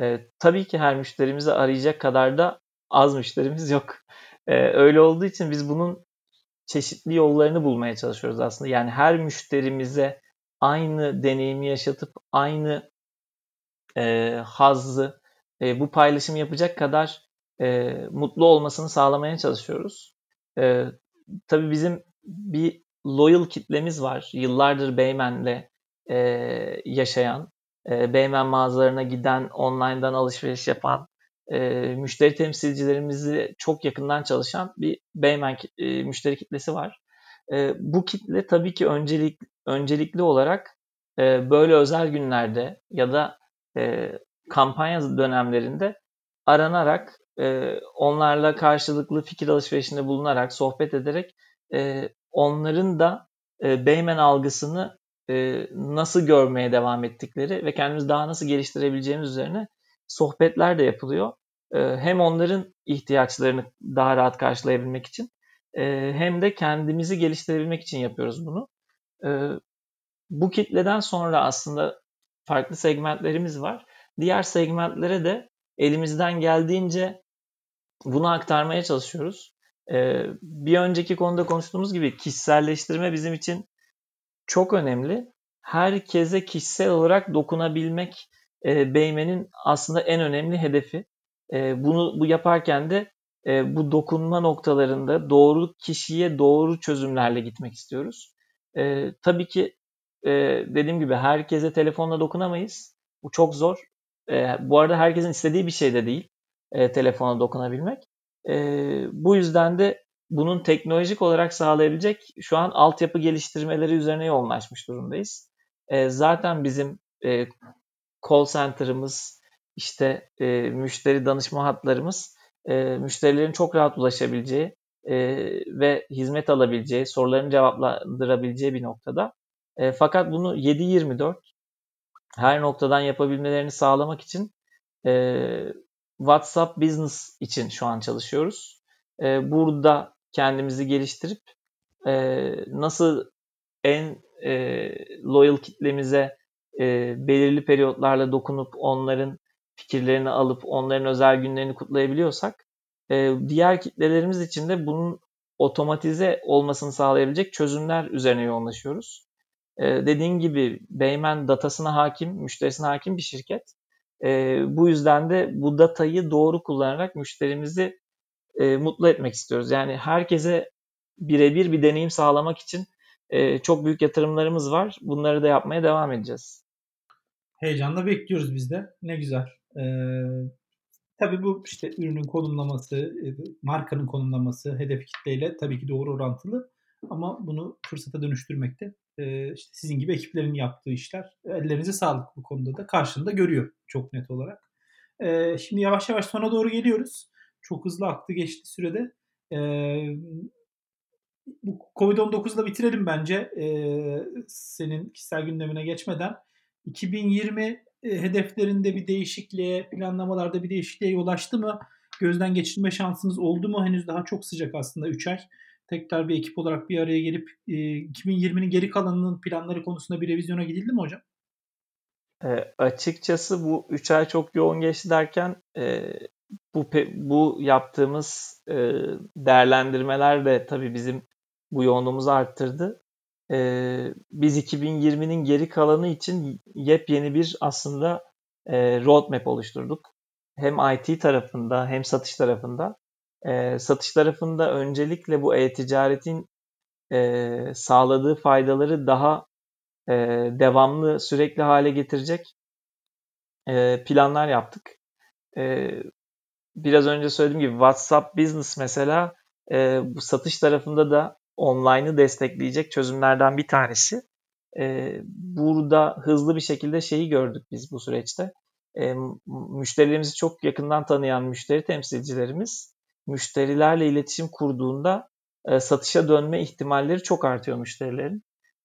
E, tabii ki her müşterimizi arayacak kadar da az müşterimiz yok. E, öyle olduğu için biz bunun çeşitli yollarını bulmaya çalışıyoruz aslında. Yani her müşterimize aynı deneyimi yaşatıp aynı e, hazzı e, bu paylaşım yapacak kadar e, mutlu olmasını sağlamaya çalışıyoruz. E, tabii bizim bir loyal kitlemiz var. Yıllardır Beymen'le e, yaşayan, e, Beymen mağazalarına giden, online'dan alışveriş yapan, e, müşteri temsilcilerimizi çok yakından çalışan bir Beymen e, müşteri kitlesi var. E, bu kitle tabii ki öncelik öncelikli olarak e, böyle özel günlerde ya da e, kampanya dönemlerinde aranarak e, onlarla karşılıklı fikir alışverişinde bulunarak, sohbet ederek e, onların da e, Beymen algısını e, nasıl görmeye devam ettikleri ve kendimizi daha nasıl geliştirebileceğimiz üzerine sohbetler de yapılıyor. E, hem onların ihtiyaçlarını daha rahat karşılayabilmek için e, hem de kendimizi geliştirebilmek için yapıyoruz bunu. E, bu kitleden sonra aslında farklı segmentlerimiz var. Diğer segmentlere de elimizden geldiğince bunu aktarmaya çalışıyoruz. Ee, bir önceki konuda konuştuğumuz gibi kişiselleştirme bizim için çok önemli. Herkese kişisel olarak dokunabilmek e, Beymen'in aslında en önemli hedefi. E, bunu bu yaparken de e, bu dokunma noktalarında doğru kişiye doğru çözümlerle gitmek istiyoruz. E, tabii ki e, dediğim gibi herkese telefonla dokunamayız. Bu çok zor. E, bu arada herkesin istediği bir şey de değil e, telefona dokunabilmek. E, bu yüzden de bunun teknolojik olarak sağlayabilecek şu an altyapı geliştirmeleri üzerine yoğunlaşmış durumdayız. E, zaten bizim e, call center'ımız, işte e, müşteri danışma hatlarımız e, müşterilerin çok rahat ulaşabileceği e, ve hizmet alabileceği, sorularını cevaplandırabileceği bir noktada. E, fakat bunu 7-24 her noktadan yapabilmelerini sağlamak için e, WhatsApp Business için şu an çalışıyoruz. E, burada kendimizi geliştirip e, nasıl en e, loyal kitlemize e, belirli periyotlarla dokunup onların fikirlerini alıp onların özel günlerini kutlayabiliyorsak e, diğer kitlelerimiz için de bunun otomatize olmasını sağlayabilecek çözümler üzerine yoğunlaşıyoruz. E, dediğim gibi Beymen datasına hakim, müşterisine hakim bir şirket. E, bu yüzden de bu datayı doğru kullanarak müşterimizi e, mutlu etmek istiyoruz. Yani herkese birebir bir deneyim sağlamak için e, çok büyük yatırımlarımız var. Bunları da yapmaya devam edeceğiz. Heyecanla bekliyoruz biz de. Ne güzel. Ee, tabii bu işte ürünün konumlaması, e, markanın konumlaması, hedef kitleyle tabii ki doğru orantılı. Ama bunu fırsata dönüştürmekte e, işte sizin gibi ekiplerin yaptığı işler. Ellerinize sağlık bu konuda da karşında görüyor çok net olarak. E, şimdi yavaş yavaş sona doğru geliyoruz. Çok hızlı aktı geçti sürede. E, bu Covid-19'la bitirelim bence e, senin kişisel gündemine geçmeden. 2020 e, hedeflerinde bir değişikliğe, planlamalarda bir değişikliğe yol açtı mı? Gözden geçirme şansınız oldu mu? Henüz daha çok sıcak aslında 3 ay. Tekrar bir ekip olarak bir araya gelip e, 2020'nin geri kalanının planları konusunda bir revizyona gidildi mi hocam? E, açıkçası bu 3 ay çok yoğun geçti derken e, bu bu yaptığımız e, değerlendirmeler de tabii bizim bu yoğunluğumuzu arttırdı. E, biz 2020'nin geri kalanı için yepyeni bir aslında e, roadmap oluşturduk. Hem IT tarafında hem satış tarafında. E, satış tarafında öncelikle bu e-ticaretin e, sağladığı faydaları daha e, devamlı, sürekli hale getirecek e, planlar yaptık. E, biraz önce söylediğim gibi WhatsApp Business mesela e, bu satış tarafında da online'ı destekleyecek çözümlerden bir tanesi. E, burada hızlı bir şekilde şeyi gördük biz bu süreçte. E, müşterilerimizi çok yakından tanıyan müşteri temsilcilerimiz müşterilerle iletişim kurduğunda e, satışa dönme ihtimalleri çok artıyor müşterilerin.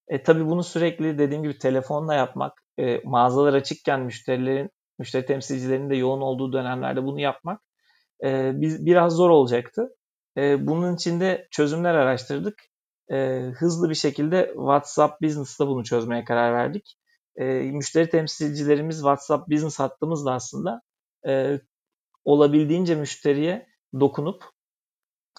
E, tabii bunu sürekli dediğim gibi telefonla yapmak, e, mağazalar açıkken müşterilerin, müşteri temsilcilerinin de yoğun olduğu dönemlerde bunu yapmak e, biz, biraz zor olacaktı. E, bunun için de çözümler araştırdık. E, hızlı bir şekilde WhatsApp Business'ta bunu çözmeye karar verdik. E, müşteri temsilcilerimiz WhatsApp Business hattımızla aslında e, olabildiğince müşteriye dokunup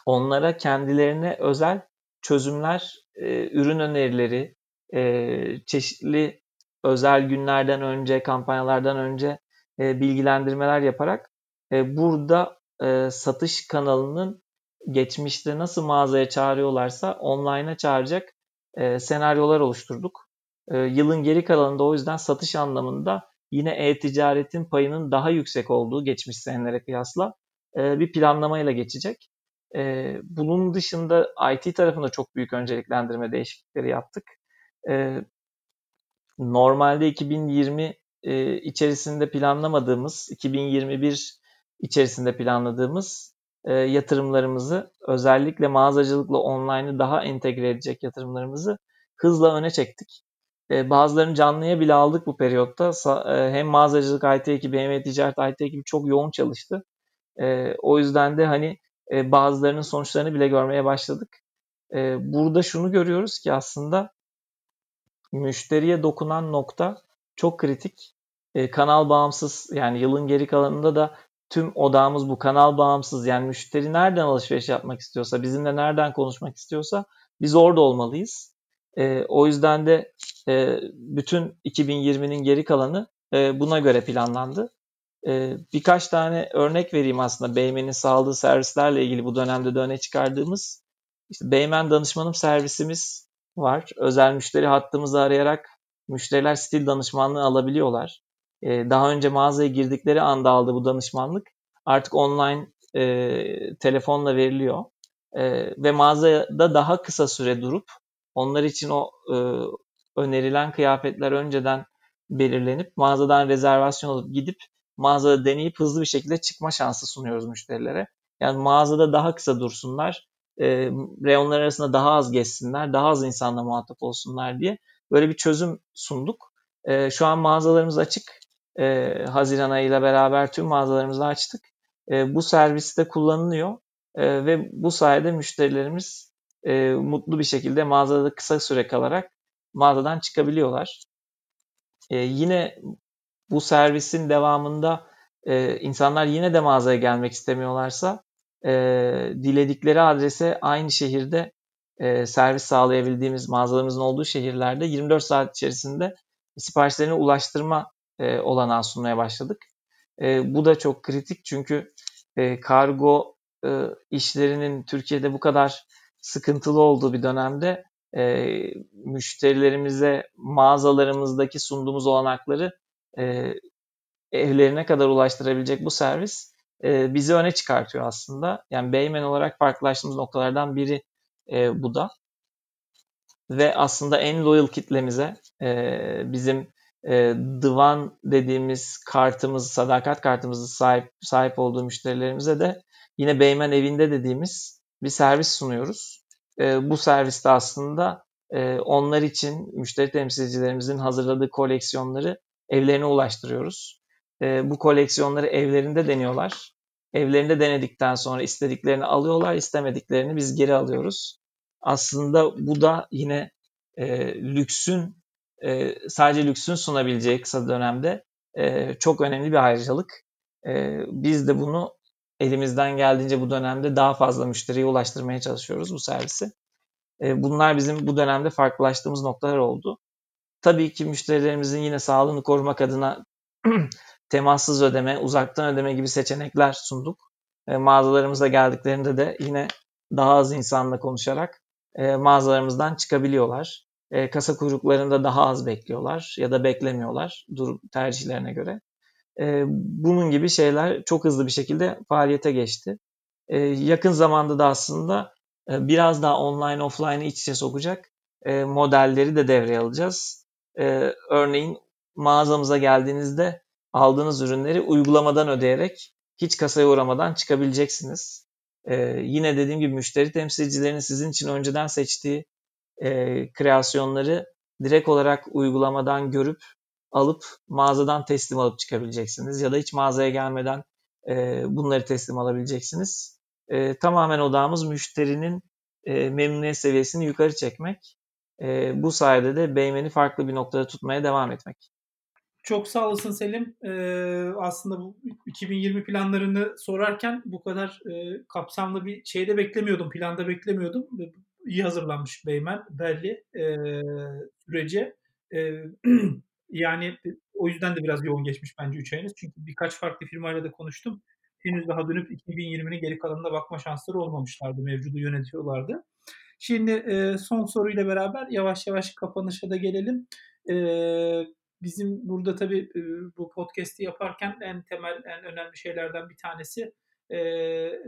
onlara kendilerine özel çözümler, e, ürün önerileri, e, çeşitli özel günlerden önce, kampanyalardan önce e, bilgilendirmeler yaparak e, burada e, satış kanalının geçmişte nasıl mağazaya çağırıyorlarsa online'a çağıracak e, senaryolar oluşturduk. E, yılın geri kalanında o yüzden satış anlamında yine e-ticaretin payının daha yüksek olduğu geçmiş senelere kıyasla e, bir planlamayla geçecek. E, bunun dışında IT tarafında çok büyük önceliklendirme değişiklikleri yaptık. E, normalde 2020 e, içerisinde planlamadığımız 2021 içerisinde planladığımız yatırımlarımızı özellikle mağazacılıkla online'ı daha entegre edecek yatırımlarımızı hızla öne çektik. Bazılarını canlıya bile aldık bu periyotta. Hem mağazacılık IT ekibi hem ticaret IT ekibi çok yoğun çalıştı. E, o yüzden de hani e, bazılarının sonuçlarını bile görmeye başladık. E, burada şunu görüyoruz ki aslında müşteriye dokunan nokta çok kritik. E, kanal bağımsız yani yılın geri kalanında da tüm odağımız bu kanal bağımsız. Yani müşteri nereden alışveriş yapmak istiyorsa, bizimle nereden konuşmak istiyorsa biz orada olmalıyız. E, o yüzden de e, bütün 2020'nin geri kalanı e, buna göre planlandı. E, birkaç tane örnek vereyim aslında Beymen'in sağladığı servislerle ilgili bu dönemde de öne çıkardığımız. İşte Beymen danışmanım servisimiz var. Özel müşteri hattımızı arayarak müşteriler stil danışmanlığı alabiliyorlar. Ee, daha önce mağazaya girdikleri anda aldığı bu danışmanlık artık online e, telefonla veriliyor. E, ve mağazada daha kısa süre durup onlar için o e, önerilen kıyafetler önceden belirlenip mağazadan rezervasyon alıp gidip mağazada deneyip hızlı bir şekilde çıkma şansı sunuyoruz müşterilere. Yani mağazada daha kısa dursunlar, e, reyonlar arasında daha az geçsinler, daha az insanla muhatap olsunlar diye böyle bir çözüm sunduk. E, şu an mağazalarımız açık. E, Haziran ayıyla beraber tüm mağazalarımızı açtık. E, bu servis de kullanılıyor e, ve bu sayede müşterilerimiz e, mutlu bir şekilde mağazada kısa süre kalarak mağazadan çıkabiliyorlar. E, yine bu servisin devamında e, insanlar yine de mağazaya gelmek istemiyorlarsa e, diledikleri adrese aynı şehirde e, servis sağlayabildiğimiz mağazalarımızın olduğu şehirlerde 24 saat içerisinde siparişlerini ulaştırma e, olanağı sunmaya başladık. E, bu da çok kritik çünkü e, kargo e, işlerinin Türkiye'de bu kadar sıkıntılı olduğu bir dönemde e, müşterilerimize mağazalarımızdaki sunduğumuz olanakları e, evlerine kadar ulaştırabilecek bu servis e, bizi öne çıkartıyor aslında. Yani Beymen olarak farklılaştığımız noktalardan biri e, bu da. Ve aslında en loyal kitlemize e, bizim e, Divan dediğimiz kartımız, sadakat kartımızı sahip sahip olduğu müşterilerimize de yine Beymen evinde dediğimiz bir servis sunuyoruz. E, bu serviste aslında e, onlar için müşteri temsilcilerimizin hazırladığı koleksiyonları evlerine ulaştırıyoruz. E, bu koleksiyonları evlerinde deniyorlar. Evlerinde denedikten sonra istediklerini alıyorlar, istemediklerini biz geri alıyoruz. Aslında bu da yine e, lüksün e, sadece lüksün sunabileceği kısa dönemde e, çok önemli bir ayrıcalık. E, biz de bunu elimizden geldiğince bu dönemde daha fazla müşteriye ulaştırmaya çalışıyoruz bu servisi. E, bunlar bizim bu dönemde farklılaştığımız noktalar oldu. Tabii ki müşterilerimizin yine sağlığını korumak adına temassız ödeme, uzaktan ödeme gibi seçenekler sunduk. E, mağazalarımıza geldiklerinde de yine daha az insanla konuşarak e, mağazalarımızdan çıkabiliyorlar. E, kasa kuyruklarında daha az bekliyorlar ya da beklemiyorlar durum tercihlerine göre. E, bunun gibi şeyler çok hızlı bir şekilde faaliyete geçti. E, yakın zamanda da aslında e, biraz daha online offline'ı iç içe sokacak e, modelleri de devreye alacağız. E, örneğin mağazamıza geldiğinizde aldığınız ürünleri uygulamadan ödeyerek hiç kasaya uğramadan çıkabileceksiniz. E, yine dediğim gibi müşteri temsilcilerinin sizin için önceden seçtiği e, kreasyonları direkt olarak uygulamadan görüp alıp mağazadan teslim alıp çıkabileceksiniz. Ya da hiç mağazaya gelmeden e, bunları teslim alabileceksiniz. E, tamamen odağımız müşterinin e, memnuniyet seviyesini yukarı çekmek. E, bu sayede de Beymen'i farklı bir noktada tutmaya devam etmek. Çok sağ olasın Selim. Ee, aslında bu 2020 planlarını sorarken bu kadar e, kapsamlı bir şeyde beklemiyordum, planda beklemiyordum. İyi hazırlanmış Beymen belli e, sürece. E, yani o yüzden de biraz yoğun geçmiş bence 3 ayınız. Çünkü birkaç farklı firmayla da konuştum. Henüz daha dönüp 2020'nin geri kalanına bakma şansları olmamışlardı. Mevcudu yönetiyorlardı. Şimdi e, son soruyla beraber yavaş yavaş kapanışa da gelelim. E, bizim burada tabii e, bu podcast'i yaparken en temel, en önemli şeylerden bir tanesi e,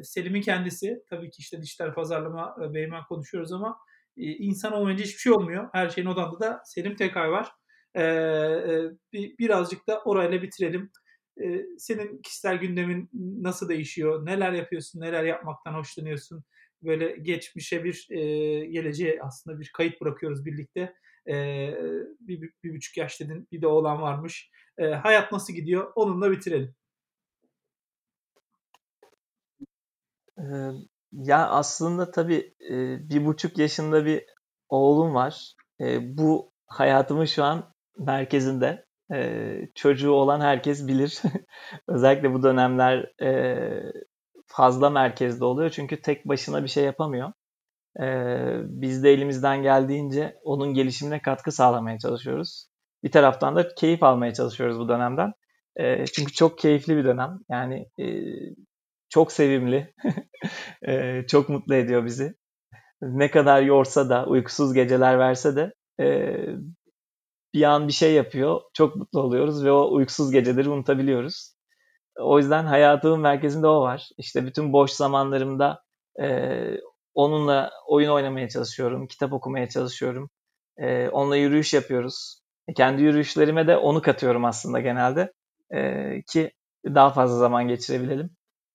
Selim'in kendisi. Tabii ki işte dijital pazarlama, e, Beymen konuşuyoruz ama e, insan olmayınca hiçbir şey olmuyor. Her şeyin odanda da Selim Tekay var. E, e, birazcık da orayla bitirelim. e, senin kişisel gündemin nasıl değişiyor? Neler yapıyorsun? Neler yapmaktan hoşlanıyorsun? Böyle geçmişe bir e, geleceğe aslında bir kayıt bırakıyoruz birlikte. E, bir, bir, bir buçuk yaş dedin. Bir de oğlan varmış. E, hayat nasıl gidiyor? Onunla bitirelim. Ya aslında tabii bir buçuk yaşında bir oğlum var. Bu hayatımın şu an merkezinde. Çocuğu olan herkes bilir. Özellikle bu dönemler fazla merkezde oluyor. Çünkü tek başına bir şey yapamıyor. Biz de elimizden geldiğince onun gelişimine katkı sağlamaya çalışıyoruz. Bir taraftan da keyif almaya çalışıyoruz bu dönemden. Çünkü çok keyifli bir dönem. Yani çok sevimli. çok mutlu ediyor bizi. Ne kadar yorsa da, uykusuz geceler verse de bir an bir şey yapıyor. Çok mutlu oluyoruz ve o uykusuz geceleri unutabiliyoruz. O yüzden hayatımın merkezinde o var. İşte bütün boş zamanlarımda onunla oyun oynamaya çalışıyorum, kitap okumaya çalışıyorum. onunla yürüyüş yapıyoruz. Kendi yürüyüşlerime de onu katıyorum aslında genelde. ki daha fazla zaman geçirebilelim.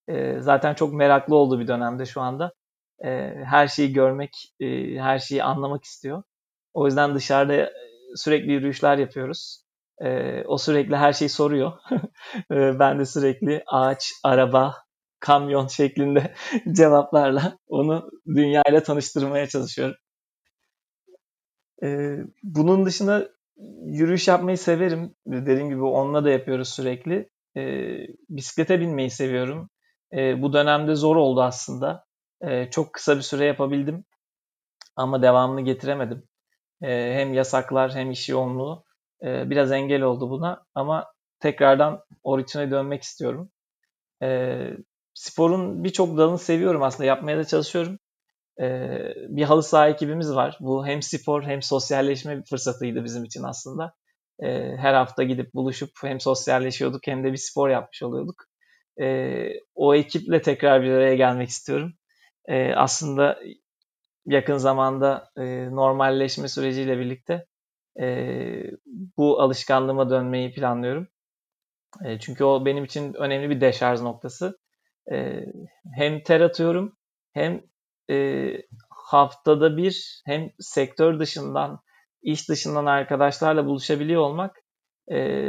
E, zaten çok meraklı olduğu bir dönemde şu anda. E, her şeyi görmek, e, her şeyi anlamak istiyor. O yüzden dışarıda sürekli yürüyüşler yapıyoruz. E, o sürekli her şeyi soruyor. e, ben de sürekli ağaç, araba, kamyon şeklinde cevaplarla onu dünyayla tanıştırmaya çalışıyorum. E, bunun dışında yürüyüş yapmayı severim. Dediğim gibi onunla da yapıyoruz sürekli. E, bisiklete binmeyi seviyorum. E, bu dönemde zor oldu aslında. E, çok kısa bir süre yapabildim ama devamını getiremedim. E, hem yasaklar hem iş yoğunluğu e, biraz engel oldu buna ama tekrardan o rutine dönmek istiyorum. E, sporun birçok dalını seviyorum aslında yapmaya da çalışıyorum. E, bir halı saha ekibimiz var. Bu hem spor hem sosyalleşme fırsatıydı bizim için aslında. E, her hafta gidip buluşup hem sosyalleşiyorduk hem de bir spor yapmış oluyorduk e, o ekiple tekrar bir araya gelmek istiyorum. E, aslında yakın zamanda e, normalleşme süreciyle birlikte e, bu alışkanlığıma dönmeyi planlıyorum. E, çünkü o benim için önemli bir deşarj noktası. E, hem ter atıyorum hem e, haftada bir hem sektör dışından iş dışından arkadaşlarla buluşabiliyor olmak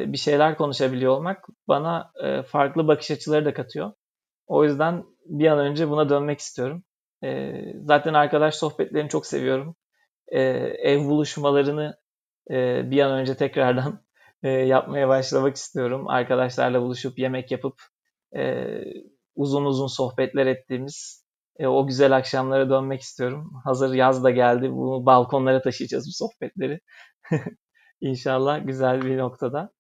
bir şeyler konuşabiliyor olmak bana farklı bakış açıları da katıyor. O yüzden bir an önce buna dönmek istiyorum. zaten arkadaş sohbetlerini çok seviyorum. ev buluşmalarını bir an önce tekrardan yapmaya başlamak istiyorum. Arkadaşlarla buluşup yemek yapıp uzun uzun sohbetler ettiğimiz o güzel akşamlara dönmek istiyorum. Hazır yaz da geldi. Bu balkonlara taşıyacağız bu sohbetleri. İnşallah güzel bir noktada.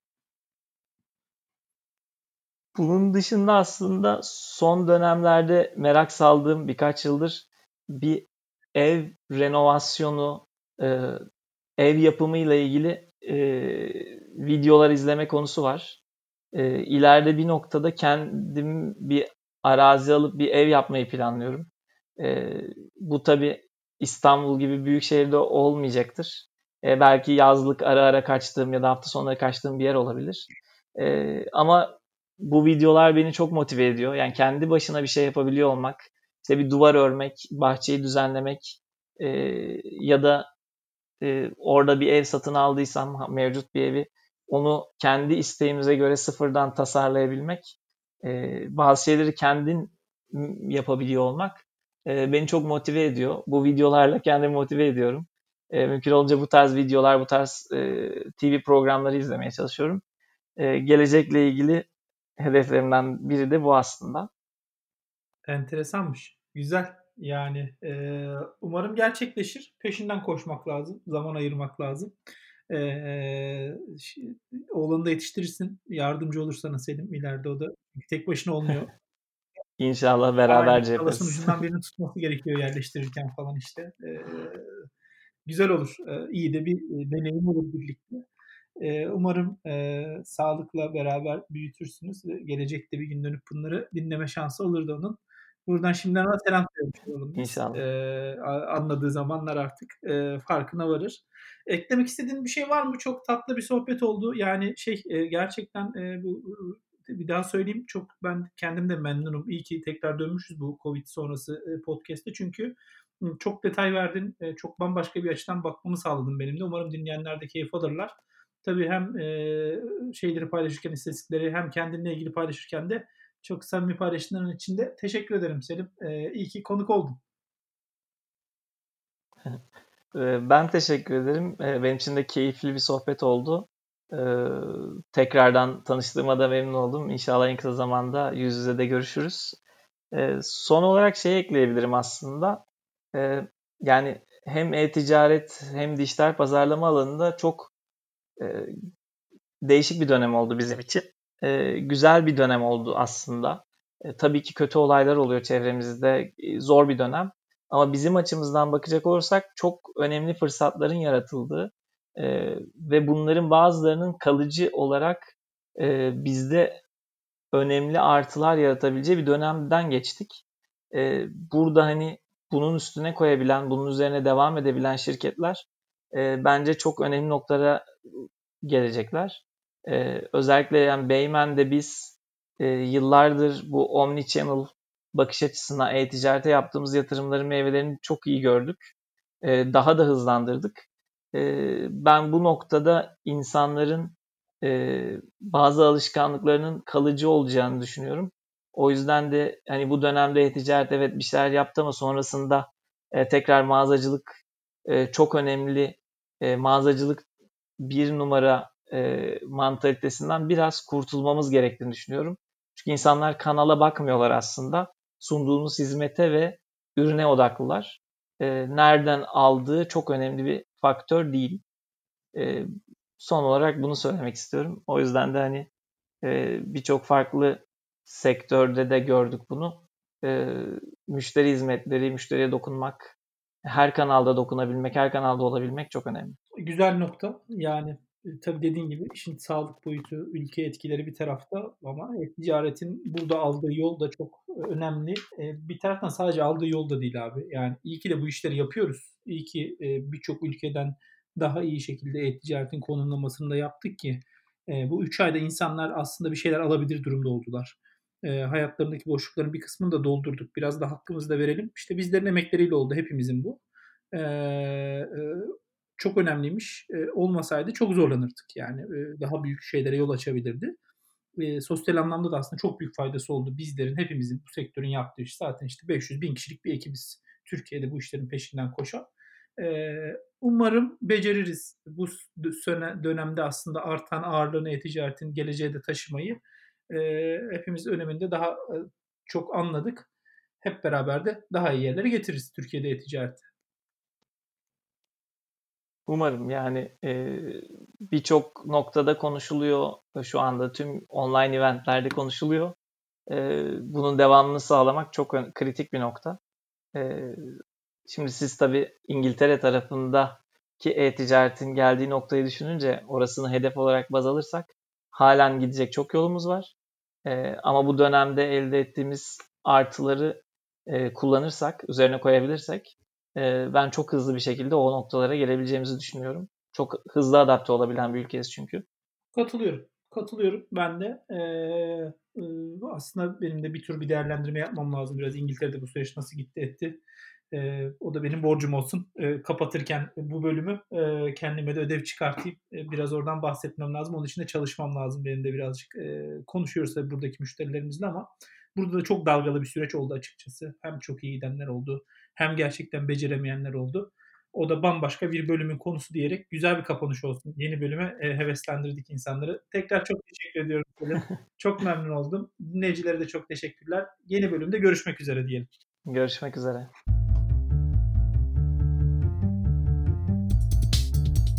Bunun dışında aslında son dönemlerde merak saldığım birkaç yıldır bir ev renovasyonu, e, ev yapımı ile ilgili e, videolar izleme konusu var. E, ileride bir noktada kendim bir arazi alıp bir ev yapmayı planlıyorum. E, bu tabi İstanbul gibi büyük şehirde olmayacaktır. E, belki yazlık ara ara kaçtığım ya da hafta sonları kaçtığım bir yer olabilir. E, ama bu videolar beni çok motive ediyor. Yani kendi başına bir şey yapabiliyor olmak, işte bir duvar örmek, bahçeyi düzenlemek e, ya da e, orada bir ev satın aldıysam mevcut bir evi onu kendi isteğimize göre sıfırdan tasarlayabilmek, e, bazı şeyleri kendin yapabiliyor olmak e, beni çok motive ediyor. Bu videolarla kendimi motive ediyorum. E, mümkün olunca bu tarz videolar, bu tarz e, TV programları izlemeye çalışıyorum. E, gelecekle ilgili hedeflerimden biri de bu aslında. Enteresanmış. Güzel. Yani e, umarım gerçekleşir. Peşinden koşmak lazım. Zaman ayırmak lazım. E, oğlanı da yetiştirirsin. Yardımcı olur sana Selim ileride o da. Tek başına olmuyor. İnşallah beraberce yaparız. ucundan birini tutması gerekiyor yerleştirirken falan işte. E, güzel olur. E, iyi de bir deneyim olur birlikte. E, umarım e, sağlıkla beraber büyütürsünüz gelecekte bir gün dönüp bunları dinleme şansı olurdu onun. Buradan şimdiden ona selam olalım. İnşallah. E, anladığı zamanlar artık e, farkına varır. Eklemek istediğin bir şey var mı? Çok tatlı bir sohbet oldu. Yani şey e, gerçekten e, bu bir daha söyleyeyim çok ben kendim de memnunum. İyi ki tekrar dönmüşüz bu Covid sonrası e, podcast'te çünkü çok detay verdin. E, çok bambaşka bir açıdan bakmamı sağladın benim de. Umarım dinleyenler de keyif alırlar. Tabii hem e, şeyleri paylaşırken, istatistikleri hem kendinle ilgili paylaşırken de çok samimi paylaşımların içinde teşekkür ederim Selim. E, iyi ki konuk oldun. Ben teşekkür ederim. Benim için de keyifli bir sohbet oldu. Tekrardan tanıştığıma da memnun oldum. İnşallah en kısa zamanda yüz yüze de görüşürüz. Son olarak şey ekleyebilirim aslında. Yani hem e-ticaret hem dijital pazarlama alanında çok değişik bir dönem oldu bizim için. Güzel bir dönem oldu aslında. Tabii ki kötü olaylar oluyor çevremizde. Zor bir dönem. Ama bizim açımızdan bakacak olursak çok önemli fırsatların yaratıldığı e, ve bunların bazılarının kalıcı olarak e, bizde önemli artılar yaratabileceği bir dönemden geçtik. E, burada hani bunun üstüne koyabilen, bunun üzerine devam edebilen şirketler e, bence çok önemli noktalara gelecekler. E, özellikle yani Beymen'de biz e, yıllardır bu omni-channel bakış açısına e-ticarete yaptığımız yatırımların meyvelerini çok iyi gördük. E, daha da hızlandırdık. E, ben bu noktada insanların e, bazı alışkanlıklarının kalıcı olacağını düşünüyorum. O yüzden de hani bu dönemde e-ticaret evet bir şeyler yaptı ama sonrasında e, tekrar mağazacılık e, çok önemli. E, mağazacılık bir numara e, mantalitesinden biraz kurtulmamız gerektiğini düşünüyorum. Çünkü insanlar kanala bakmıyorlar aslında sunduğumuz hizmete ve ürüne odaklılar. E, nereden aldığı çok önemli bir faktör değil. E, son olarak bunu söylemek istiyorum. O yüzden de hani e, birçok farklı sektörde de gördük bunu. E, müşteri hizmetleri, müşteriye dokunmak, her kanalda dokunabilmek, her kanalda olabilmek çok önemli. Güzel nokta. Yani e, tabii dediğin gibi işin sağlık boyutu, ülke etkileri bir tarafta ama e, ticaretin burada aldığı yol da çok e, önemli. E, bir taraftan sadece aldığı yol da değil abi. Yani iyi ki de bu işleri yapıyoruz. İyi ki e, birçok ülkeden daha iyi şekilde e-ticaretin konumlamasını da yaptık ki e, bu 3 ayda insanlar aslında bir şeyler alabilir durumda oldular. E, hayatlarındaki boşlukların bir kısmını da doldurduk. Biraz da hakkımızı da verelim. İşte bizlerin emekleriyle oldu hepimizin bu. E, e, çok önemliymiş. E, olmasaydı çok zorlanırdık. Yani e, daha büyük şeylere yol açabilirdi. E, sosyal anlamda da aslında çok büyük faydası oldu. Bizlerin, hepimizin bu sektörün yaptığı iş. Zaten işte 500 bin kişilik bir ekibiz. Türkiye'de bu işlerin peşinden koşan. E, umarım beceririz bu dönemde aslında artan ağırlığını e-ticaretin geleceğe de taşımayı. E, hepimiz öneminde daha e, çok anladık. Hep beraber de daha iyi yerlere getiririz Türkiye'de e-ticareti. Umarım yani e, birçok noktada konuşuluyor. Şu anda tüm online eventlerde konuşuluyor. E, bunun devamını sağlamak çok kritik bir nokta. E, şimdi siz tabii İngiltere tarafındaki e-ticaretin geldiği noktayı düşününce orasını hedef olarak baz alırsak halen gidecek çok yolumuz var. E, ama bu dönemde elde ettiğimiz artıları e, kullanırsak, üzerine koyabilirsek ben çok hızlı bir şekilde o noktalara gelebileceğimizi düşünüyorum. Çok hızlı adapte olabilen bir ülkeyiz çünkü. Katılıyorum. Katılıyorum ben de. Ee, aslında benim de bir tür bir değerlendirme yapmam lazım. Biraz İngiltere'de bu süreç nasıl gitti etti. Ee, o da benim borcum olsun. Ee, kapatırken bu bölümü e, kendime de ödev çıkartayım. E, biraz oradan bahsetmem lazım. Onun için de çalışmam lazım. Benim de birazcık e, konuşuyoruz tabii buradaki müşterilerimizle ama burada da çok dalgalı bir süreç oldu açıkçası. Hem çok iyi gidenler oldu hem gerçekten beceremeyenler oldu. O da bambaşka bir bölümün konusu diyerek güzel bir kapanış olsun. Yeni bölüme e, heveslendirdik insanları. Tekrar çok teşekkür ediyorum. çok memnun oldum. Dinleyicilere de çok teşekkürler. Yeni bölümde görüşmek üzere diyelim. Görüşmek üzere.